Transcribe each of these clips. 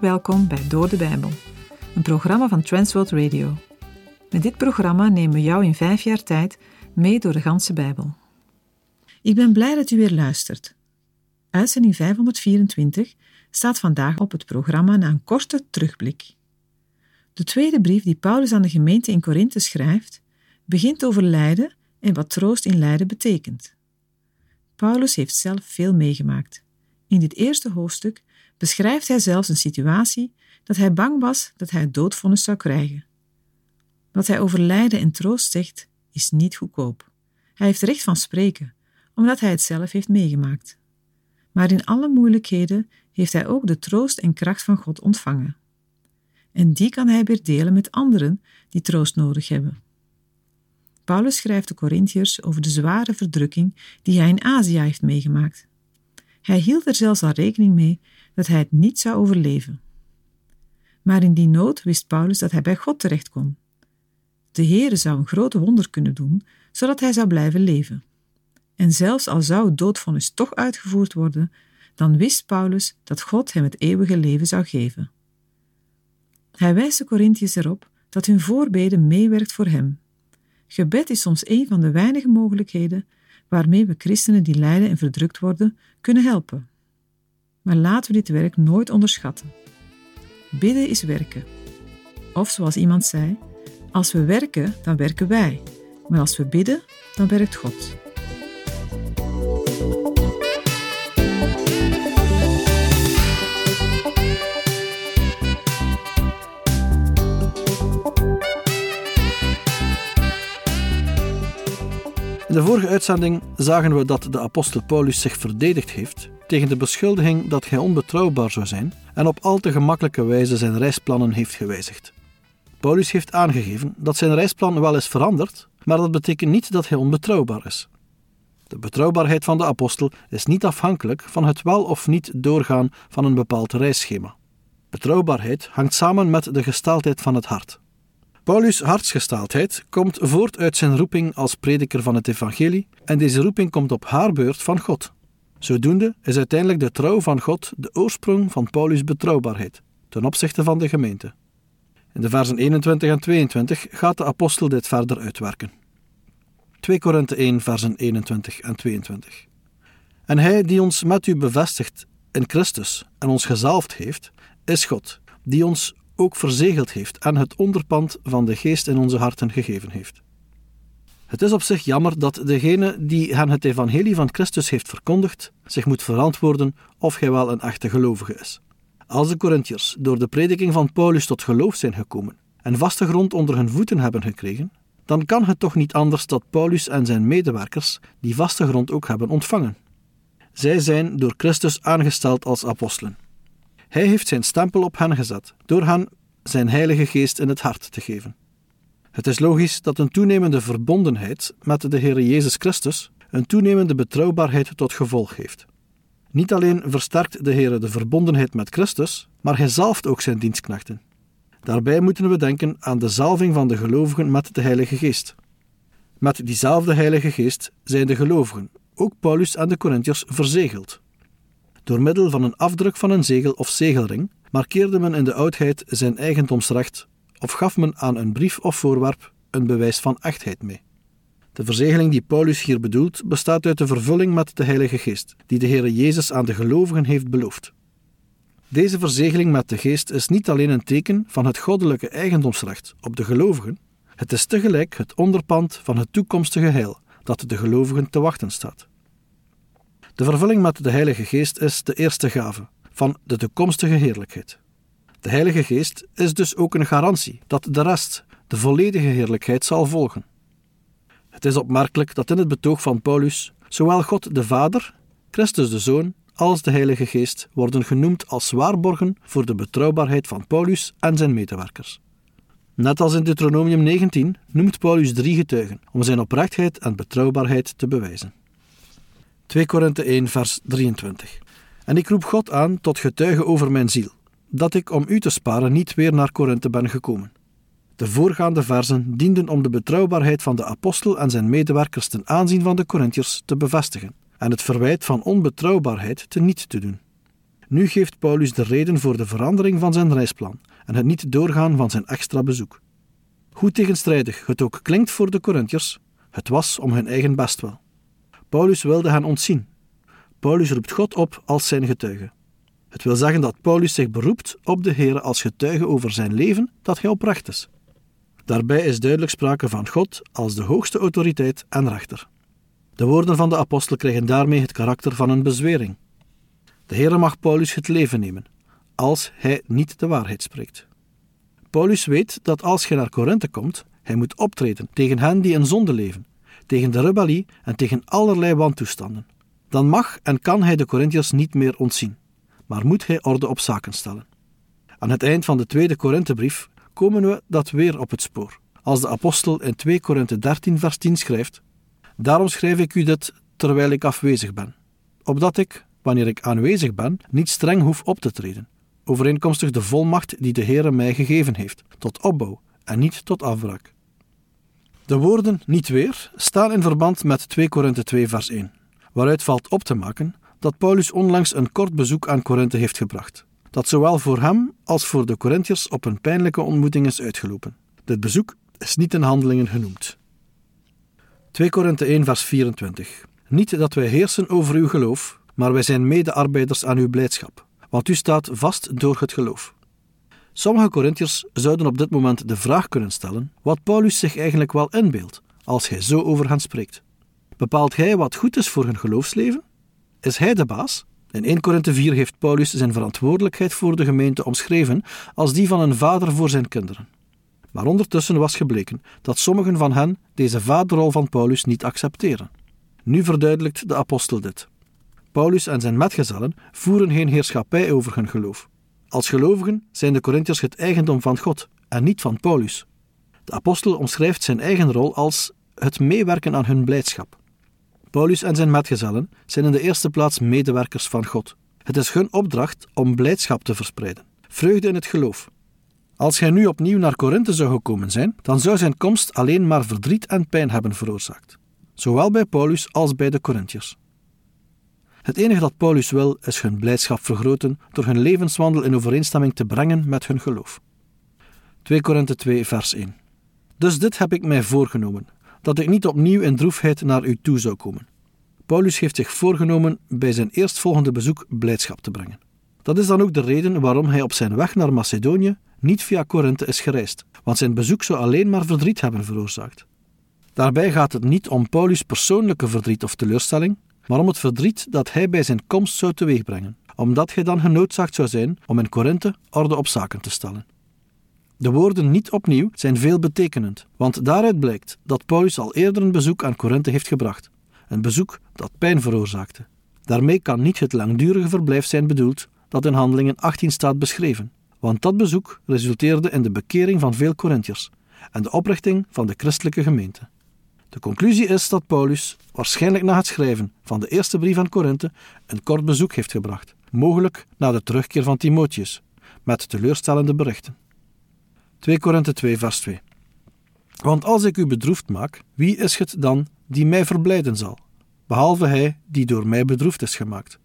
Welkom bij Door de Bijbel, een programma van Transworld Radio. Met dit programma nemen we jou in vijf jaar tijd mee door de ganse Bijbel. Ik ben blij dat u weer luistert. Uitzending 524 staat vandaag op het programma na een korte terugblik. De tweede brief die Paulus aan de gemeente in Korinthe schrijft, begint over lijden en wat troost in lijden betekent. Paulus heeft zelf veel meegemaakt. In dit eerste hoofdstuk beschrijft hij zelfs een situatie dat hij bang was dat hij het doodvonnis zou krijgen. Wat hij over lijden en troost zegt, is niet goedkoop. Hij heeft recht van spreken, omdat hij het zelf heeft meegemaakt. Maar in alle moeilijkheden heeft hij ook de troost en kracht van God ontvangen. En die kan hij weer delen met anderen die troost nodig hebben. Paulus schrijft de Corinthiërs over de zware verdrukking die hij in Azië heeft meegemaakt. Hij hield er zelfs al rekening mee dat hij het niet zou overleven. Maar in die nood wist Paulus dat hij bij God terecht kon. De Heere zou een grote wonder kunnen doen, zodat hij zou blijven leven. En zelfs al zou het doodvonnis toch uitgevoerd worden, dan wist Paulus dat God hem het eeuwige leven zou geven. Hij wijst de Corinthiërs erop dat hun voorbeden meewerkt voor hem. Gebed is soms een van de weinige mogelijkheden waarmee we christenen die lijden en verdrukt worden kunnen helpen. Maar laten we dit werk nooit onderschatten. Bidden is werken. Of zoals iemand zei: als we werken, dan werken wij. Maar als we bidden, dan werkt God. In de vorige uitzending zagen we dat de apostel Paulus zich verdedigd heeft tegen de beschuldiging dat hij onbetrouwbaar zou zijn en op al te gemakkelijke wijze zijn reisplannen heeft gewijzigd. Paulus heeft aangegeven dat zijn reisplan wel is veranderd, maar dat betekent niet dat hij onbetrouwbaar is. De betrouwbaarheid van de apostel is niet afhankelijk van het wel of niet doorgaan van een bepaald reisschema. Betrouwbaarheid hangt samen met de gesteldheid van het hart. Paulus' hartsgesteldheid komt voort uit zijn roeping als prediker van het evangelie en deze roeping komt op haar beurt van God. Zodoende is uiteindelijk de trouw van God de oorsprong van Paulus' betrouwbaarheid ten opzichte van de gemeente. In de versen 21 en 22 gaat de apostel dit verder uitwerken. 2 Korinthe 1 versen 21 en 22 En hij die ons met u bevestigt in Christus en ons gezalfd heeft, is God, die ons ook verzegeld heeft en het onderpand van de geest in onze harten gegeven heeft. Het is op zich jammer dat degene die hen het evangelie van Christus heeft verkondigd, zich moet verantwoorden of hij wel een echte gelovige is. Als de Corinthiërs door de prediking van Paulus tot geloof zijn gekomen en vaste grond onder hun voeten hebben gekregen, dan kan het toch niet anders dat Paulus en zijn medewerkers die vaste grond ook hebben ontvangen. Zij zijn door Christus aangesteld als apostelen. Hij heeft zijn stempel op hen gezet door hen zijn Heilige Geest in het hart te geven. Het is logisch dat een toenemende verbondenheid met de Heer Jezus Christus een toenemende betrouwbaarheid tot gevolg heeft. Niet alleen versterkt de Heer de verbondenheid met Christus, maar hij zalft ook zijn dienstknechten. Daarbij moeten we denken aan de zalving van de gelovigen met de Heilige Geest. Met diezelfde Heilige Geest zijn de gelovigen, ook Paulus en de Corinthiërs, verzegeld. Door middel van een afdruk van een zegel of zegelring markeerde men in de oudheid zijn eigendomsrecht of gaf men aan een brief of voorwerp een bewijs van echtheid mee. De verzegeling die Paulus hier bedoelt bestaat uit de vervulling met de Heilige Geest, die de Heer Jezus aan de gelovigen heeft beloofd. Deze verzegeling met de Geest is niet alleen een teken van het goddelijke eigendomsrecht op de gelovigen, het is tegelijk het onderpand van het toekomstige heil dat de gelovigen te wachten staat. De vervulling met de Heilige Geest is de eerste gave van de toekomstige heerlijkheid. De Heilige Geest is dus ook een garantie dat de rest, de volledige heerlijkheid, zal volgen. Het is opmerkelijk dat in het betoog van Paulus zowel God de Vader, Christus de Zoon, als de Heilige Geest worden genoemd als waarborgen voor de betrouwbaarheid van Paulus en zijn medewerkers. Net als in Deuteronomium 19 noemt Paulus drie getuigen om zijn oprechtheid en betrouwbaarheid te bewijzen. 2 Korinthe 1 vers 23 En ik roep God aan tot getuige over mijn ziel, dat ik om u te sparen niet weer naar Korinthe ben gekomen. De voorgaande versen dienden om de betrouwbaarheid van de apostel en zijn medewerkers ten aanzien van de Corinthiërs te bevestigen en het verwijt van onbetrouwbaarheid te niet te doen. Nu geeft Paulus de reden voor de verandering van zijn reisplan en het niet doorgaan van zijn extra bezoek. Hoe tegenstrijdig het ook klinkt voor de Corinthiërs, het was om hun eigen bestwil. Paulus wilde hen ontzien. Paulus roept God op als zijn getuige. Het wil zeggen dat Paulus zich beroept op de Heer als getuige over zijn leven dat hij oprecht is. Daarbij is duidelijk sprake van God als de hoogste autoriteit en rechter. De woorden van de apostel krijgen daarmee het karakter van een bezwering. De Heer mag Paulus het leven nemen, als hij niet de waarheid spreekt. Paulus weet dat als hij naar Korinthe komt, hij moet optreden tegen hen die in zonde leven, tegen de rebellie en tegen allerlei wantoestanden. Dan mag en kan hij de Corinthiërs niet meer ontzien, maar moet hij orde op zaken stellen. Aan het eind van de tweede Korinthebrief komen we dat weer op het spoor. Als de apostel in 2 Korinthe 13 vers 10 schrijft: Daarom schrijf ik u dit terwijl ik afwezig ben, opdat ik, wanneer ik aanwezig ben, niet streng hoef op te treden, overeenkomstig de volmacht die de Heere mij gegeven heeft, tot opbouw en niet tot afbraak. De woorden niet weer staan in verband met 2 Korinthe 2 vers 1, waaruit valt op te maken dat Paulus onlangs een kort bezoek aan Korinthe heeft gebracht, dat zowel voor hem als voor de Corinthiërs op een pijnlijke ontmoeting is uitgelopen. Dit bezoek is niet in handelingen genoemd. 2 Korinthe 1 vers 24 Niet dat wij heersen over uw geloof, maar wij zijn medearbeiders aan uw blijdschap, want u staat vast door het geloof. Sommige Corinthiërs zouden op dit moment de vraag kunnen stellen wat Paulus zich eigenlijk wel inbeeldt als hij zo over hen spreekt. Bepaalt hij wat goed is voor hun geloofsleven? Is hij de baas? In 1 Korinthe 4 heeft Paulus zijn verantwoordelijkheid voor de gemeente omschreven als die van een vader voor zijn kinderen. Maar ondertussen was gebleken dat sommigen van hen deze vaderrol van Paulus niet accepteren. Nu verduidelijkt de apostel dit. Paulus en zijn metgezellen voeren geen heerschappij over hun geloof. Als gelovigen zijn de Corinthiërs het eigendom van God en niet van Paulus. De apostel omschrijft zijn eigen rol als het meewerken aan hun blijdschap. Paulus en zijn metgezellen zijn in de eerste plaats medewerkers van God. Het is hun opdracht om blijdschap te verspreiden, vreugde in het geloof. Als hij nu opnieuw naar Korinthe zou gekomen zijn, dan zou zijn komst alleen maar verdriet en pijn hebben veroorzaakt, zowel bij Paulus als bij de Corinthiërs. Het enige dat Paulus wil, is hun blijdschap vergroten door hun levenswandel in overeenstemming te brengen met hun geloof. 2 Korinthe 2, vers 1. Dus dit heb ik mij voorgenomen, dat ik niet opnieuw in droefheid naar u toe zou komen. Paulus heeft zich voorgenomen bij zijn eerstvolgende bezoek blijdschap te brengen. Dat is dan ook de reden waarom hij op zijn weg naar Macedonië niet via Korinthe is gereisd, want zijn bezoek zou alleen maar verdriet hebben veroorzaakt. Daarbij gaat het niet om Paulus' persoonlijke verdriet of teleurstelling, maar om het verdriet dat hij bij zijn komst zou teweegbrengen, omdat hij dan genoodzaakt zou zijn om in Korinthe orde op zaken te stellen. De woorden niet opnieuw zijn veelbetekenend, want daaruit blijkt dat Paulus al eerder een bezoek aan Korinthe heeft gebracht, een bezoek dat pijn veroorzaakte. Daarmee kan niet het langdurige verblijf zijn bedoeld dat in Handelingen 18 staat beschreven, want dat bezoek resulteerde in de bekering van veel Corinthiërs en de oprichting van de christelijke gemeente. De conclusie is dat Paulus, waarschijnlijk na het schrijven van de eerste brief aan Korinthe, een kort bezoek heeft gebracht, mogelijk na de terugkeer van Timotheus, met teleurstellende berichten. 2 Korinthe 2, vers 2. Want als ik u bedroefd maak, wie is het dan die mij verblijden zal, behalve hij die door mij bedroefd is gemaakt?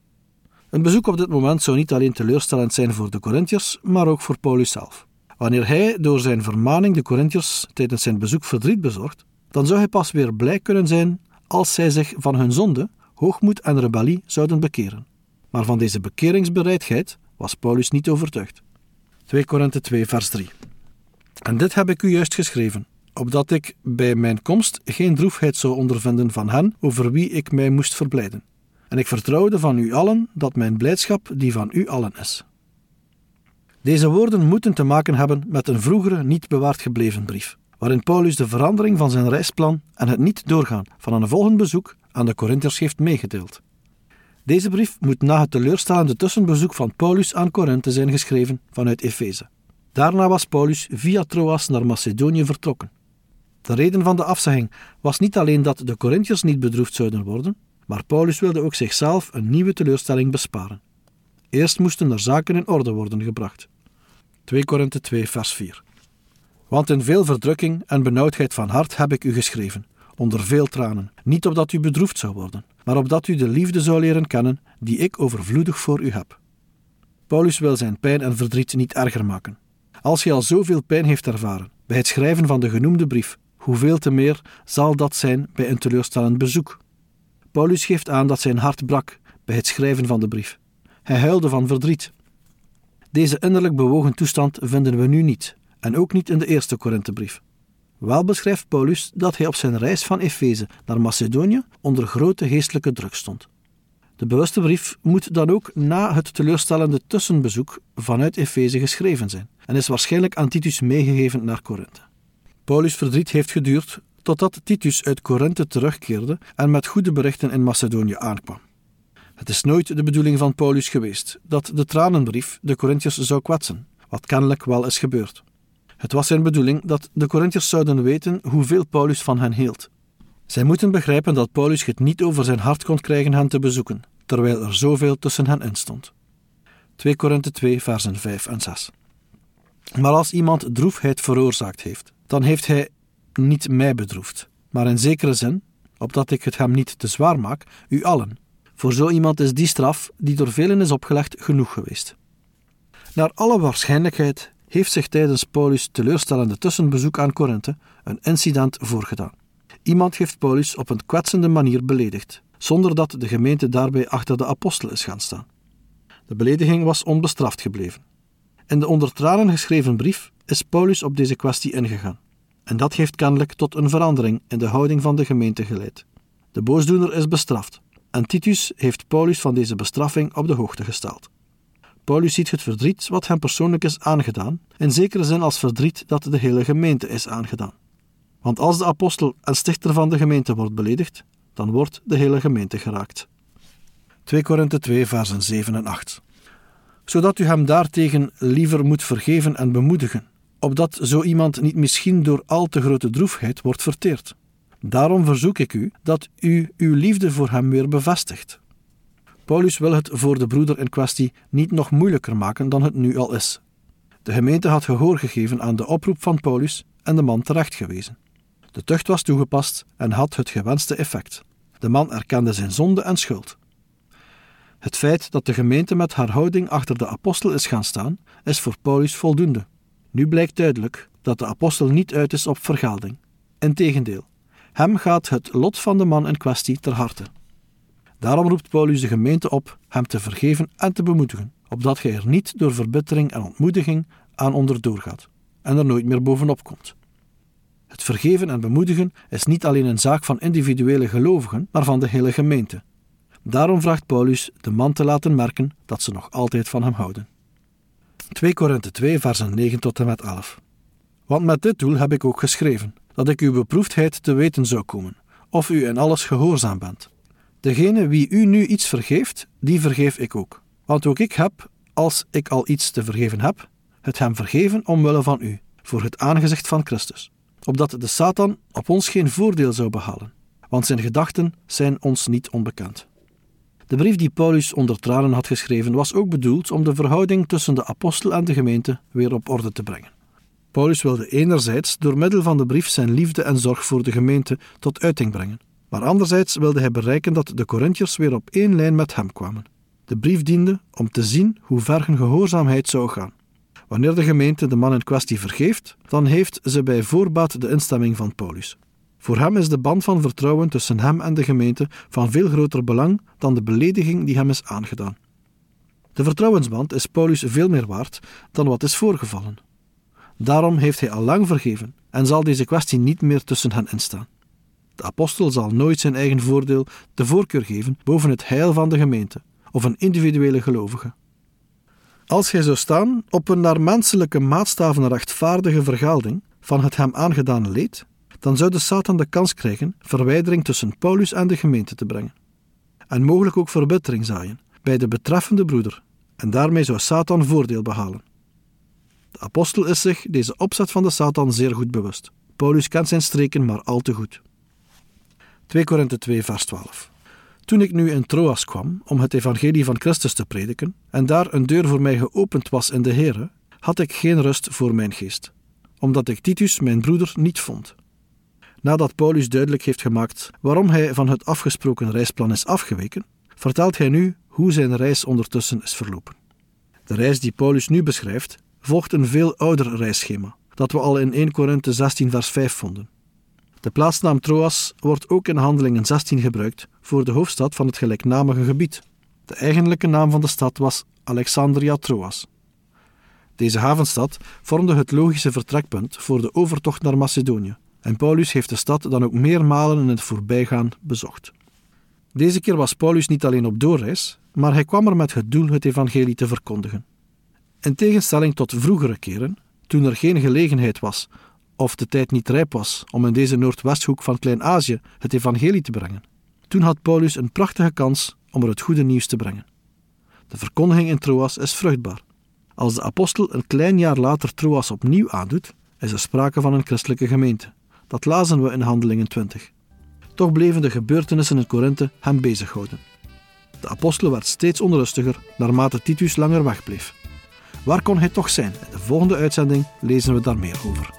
Een bezoek op dit moment zou niet alleen teleurstellend zijn voor de Corinthiërs, maar ook voor Paulus zelf. Wanneer hij door zijn vermaning de Corinthiërs tijdens zijn bezoek verdriet bezorgt, dan zou hij pas weer blij kunnen zijn als zij zich van hun zonde, hoogmoed en rebellie zouden bekeren. Maar van deze bekeringsbereidheid was Paulus niet overtuigd. 2 Korinthe 2 vers 3 En dit heb ik u juist geschreven, opdat ik bij mijn komst geen droefheid zou ondervinden van hen over wie ik mij moest verblijden. En ik vertrouwde van u allen dat mijn blijdschap die van u allen is. Deze woorden moeten te maken hebben met een vroegere niet bewaard gebleven brief waarin Paulus de verandering van zijn reisplan en het niet doorgaan van een volgend bezoek aan de Corinthiërs heeft meegedeeld. Deze brief moet na het teleurstellende tussenbezoek van Paulus aan Korinthe zijn geschreven vanuit Efeze. Daarna was Paulus via Troas naar Macedonië vertrokken. De reden van de afzegging was niet alleen dat de Corinthiërs niet bedroefd zouden worden, maar Paulus wilde ook zichzelf een nieuwe teleurstelling besparen. Eerst moesten er zaken in orde worden gebracht. 2 Korinthe 2 vers 4 want in veel verdrukking en benauwdheid van hart heb ik u geschreven, onder veel tranen, niet opdat u bedroefd zou worden, maar opdat u de liefde zou leren kennen die ik overvloedig voor u heb. Paulus wil zijn pijn en verdriet niet erger maken. Als hij al zoveel pijn heeft ervaren bij het schrijven van de genoemde brief, hoeveel te meer zal dat zijn bij een teleurstellend bezoek? Paulus geeft aan dat zijn hart brak bij het schrijven van de brief. Hij huilde van verdriet. Deze innerlijk bewogen toestand vinden we nu niet, en ook niet in de eerste Korinthebrief. Wel beschrijft Paulus dat hij op zijn reis van Efeze naar Macedonië onder grote geestelijke druk stond. De bewuste brief moet dan ook na het teleurstellende tussenbezoek vanuit Efeze geschreven zijn en is waarschijnlijk aan Titus meegegeven naar Korinthe. Paulus' verdriet heeft geduurd totdat Titus uit Korinthe terugkeerde en met goede berichten in Macedonië aankwam. Het is nooit de bedoeling van Paulus geweest dat de tranenbrief de Corinthiërs zou kwetsen, wat kennelijk wel is gebeurd. Het was zijn bedoeling dat de Corinthiërs zouden weten hoeveel Paulus van hen hield. Zij moeten begrijpen dat Paulus het niet over zijn hart kon krijgen hen te bezoeken, terwijl er zoveel tussen hen instond. 2 Korinthe 2, versen 5 en 6. Maar als iemand droefheid veroorzaakt heeft, dan heeft hij niet mij bedroefd, maar in zekere zin, opdat ik het hem niet te zwaar maak, u allen. Voor zo iemand is die straf, die door velen is opgelegd, genoeg geweest. Naar alle waarschijnlijkheid heeft zich tijdens Paulus' teleurstellende tussenbezoek aan Korinthe een incident voorgedaan. Iemand heeft Paulus op een kwetsende manier beledigd, zonder dat de gemeente daarbij achter de apostel is gaan staan. De belediging was onbestraft gebleven. In de onder tranen geschreven brief is Paulus op deze kwestie ingegaan. En dat heeft kennelijk tot een verandering in de houding van de gemeente geleid. De boosdoener is bestraft, en Titus heeft Paulus van deze bestraffing op de hoogte gesteld. Paulus ziet het verdriet wat hem persoonlijk is aangedaan, in zekere zin als verdriet dat de hele gemeente is aangedaan. Want als de apostel en stichter van de gemeente wordt beledigd, dan wordt de hele gemeente geraakt. 2 Korinthe 2, versen 7 en 8. Zodat u hem daartegen liever moet vergeven en bemoedigen, opdat zo iemand niet misschien door al te grote droefheid wordt verteerd. Daarom verzoek ik u dat u uw liefde voor hem weer bevestigt. Paulus wil het voor de broeder in kwestie niet nog moeilijker maken dan het nu al is. De gemeente had gehoor gegeven aan de oproep van Paulus en de man terechtgewezen. De tucht was toegepast en had het gewenste effect. De man erkende zijn zonde en schuld. Het feit dat de gemeente met haar houding achter de apostel is gaan staan, is voor Paulus voldoende. Nu blijkt duidelijk dat de apostel niet uit is op vergelding. Integendeel, hem gaat het lot van de man in kwestie ter harte. Daarom roept Paulus de gemeente op hem te vergeven en te bemoedigen, opdat hij er niet door verbittering en ontmoediging aan onderdoor gaat en er nooit meer bovenop komt. Het vergeven en bemoedigen is niet alleen een zaak van individuele gelovigen, maar van de hele gemeente. Daarom vraagt Paulus de man te laten merken dat ze nog altijd van hem houden. 2 Korinthe 2, versen 9 tot en met 11. Want met dit doel heb ik ook geschreven, dat ik uw beproefdheid te weten zou komen, of u in alles gehoorzaam bent. Degene wie u nu iets vergeeft, die vergeef ik ook. Want ook ik heb, als ik al iets te vergeven heb, het hem vergeven omwille van u, voor het aangezicht van Christus, opdat de Satan op ons geen voordeel zou behalen, want zijn gedachten zijn ons niet onbekend. De brief die Paulus onder tranen had geschreven was ook bedoeld om de verhouding tussen de apostel en de gemeente weer op orde te brengen. Paulus wilde enerzijds door middel van de brief zijn liefde en zorg voor de gemeente tot uiting brengen, maar anderzijds wilde hij bereiken dat de Corinthiërs weer op één lijn met hem kwamen. De brief diende om te zien hoe ver hun gehoorzaamheid zou gaan. Wanneer de gemeente de man in kwestie vergeeft, dan heeft ze bij voorbaat de instemming van Paulus. Voor hem is de band van vertrouwen tussen hem en de gemeente van veel groter belang dan de belediging die hem is aangedaan. De vertrouwensband is Paulus veel meer waard dan wat is voorgevallen. Daarom heeft hij al lang vergeven en zal deze kwestie niet meer tussen hen instaan. De apostel zal nooit zijn eigen voordeel de voorkeur geven boven het heil van de gemeente of een individuele gelovige. Als hij zou staan op een naar menselijke maatstaven rechtvaardige vergelding van het hem aangedane leed, dan zou de Satan de kans krijgen verwijdering tussen Paulus en de gemeente te brengen. En mogelijk ook verbittering zaaien bij de betreffende broeder, en daarmee zou Satan voordeel behalen. De apostel is zich deze opzet van de Satan zeer goed bewust. Paulus kent zijn streken maar al te goed. 2 Korinthe 2, vers 12. Toen ik nu in Troas kwam om het evangelie van Christus te prediken, en daar een deur voor mij geopend was in de Here, had ik geen rust voor mijn geest, omdat ik Titus, mijn broeder, niet vond. Nadat Paulus duidelijk heeft gemaakt waarom hij van het afgesproken reisplan is afgeweken, vertelt hij nu hoe zijn reis ondertussen is verlopen. De reis die Paulus nu beschrijft, volgt een veel ouder reisschema, dat we al in 1 Korinthe 16 vers 5 vonden. De plaatsnaam Troas wordt ook in Handelingen 16 gebruikt voor de hoofdstad van het gelijknamige gebied. De eigenlijke naam van de stad was Alexandria Troas. Deze havenstad vormde het logische vertrekpunt voor de overtocht naar Macedonië, en Paulus heeft de stad dan ook meermalen in het voorbijgaan bezocht. Deze keer was Paulus niet alleen op doorreis, maar hij kwam er met het doel het evangelie te verkondigen. In tegenstelling tot vroegere keren, toen er geen gelegenheid was of de tijd niet rijp was om in deze noordwesthoek van Klein-Azië het evangelie te brengen, toen had Paulus een prachtige kans om er het goede nieuws te brengen. De verkondiging in Troas is vruchtbaar. Als de apostel een klein jaar later Troas opnieuw aandoet, is er sprake van een christelijke gemeente. Dat lazen we in Handelingen 20. Toch bleven de gebeurtenissen in Korinthe hem bezighouden. De apostel werd steeds onrustiger naarmate Titus langer wegbleef. Waar kon hij toch zijn? In de volgende uitzending lezen we daar meer over.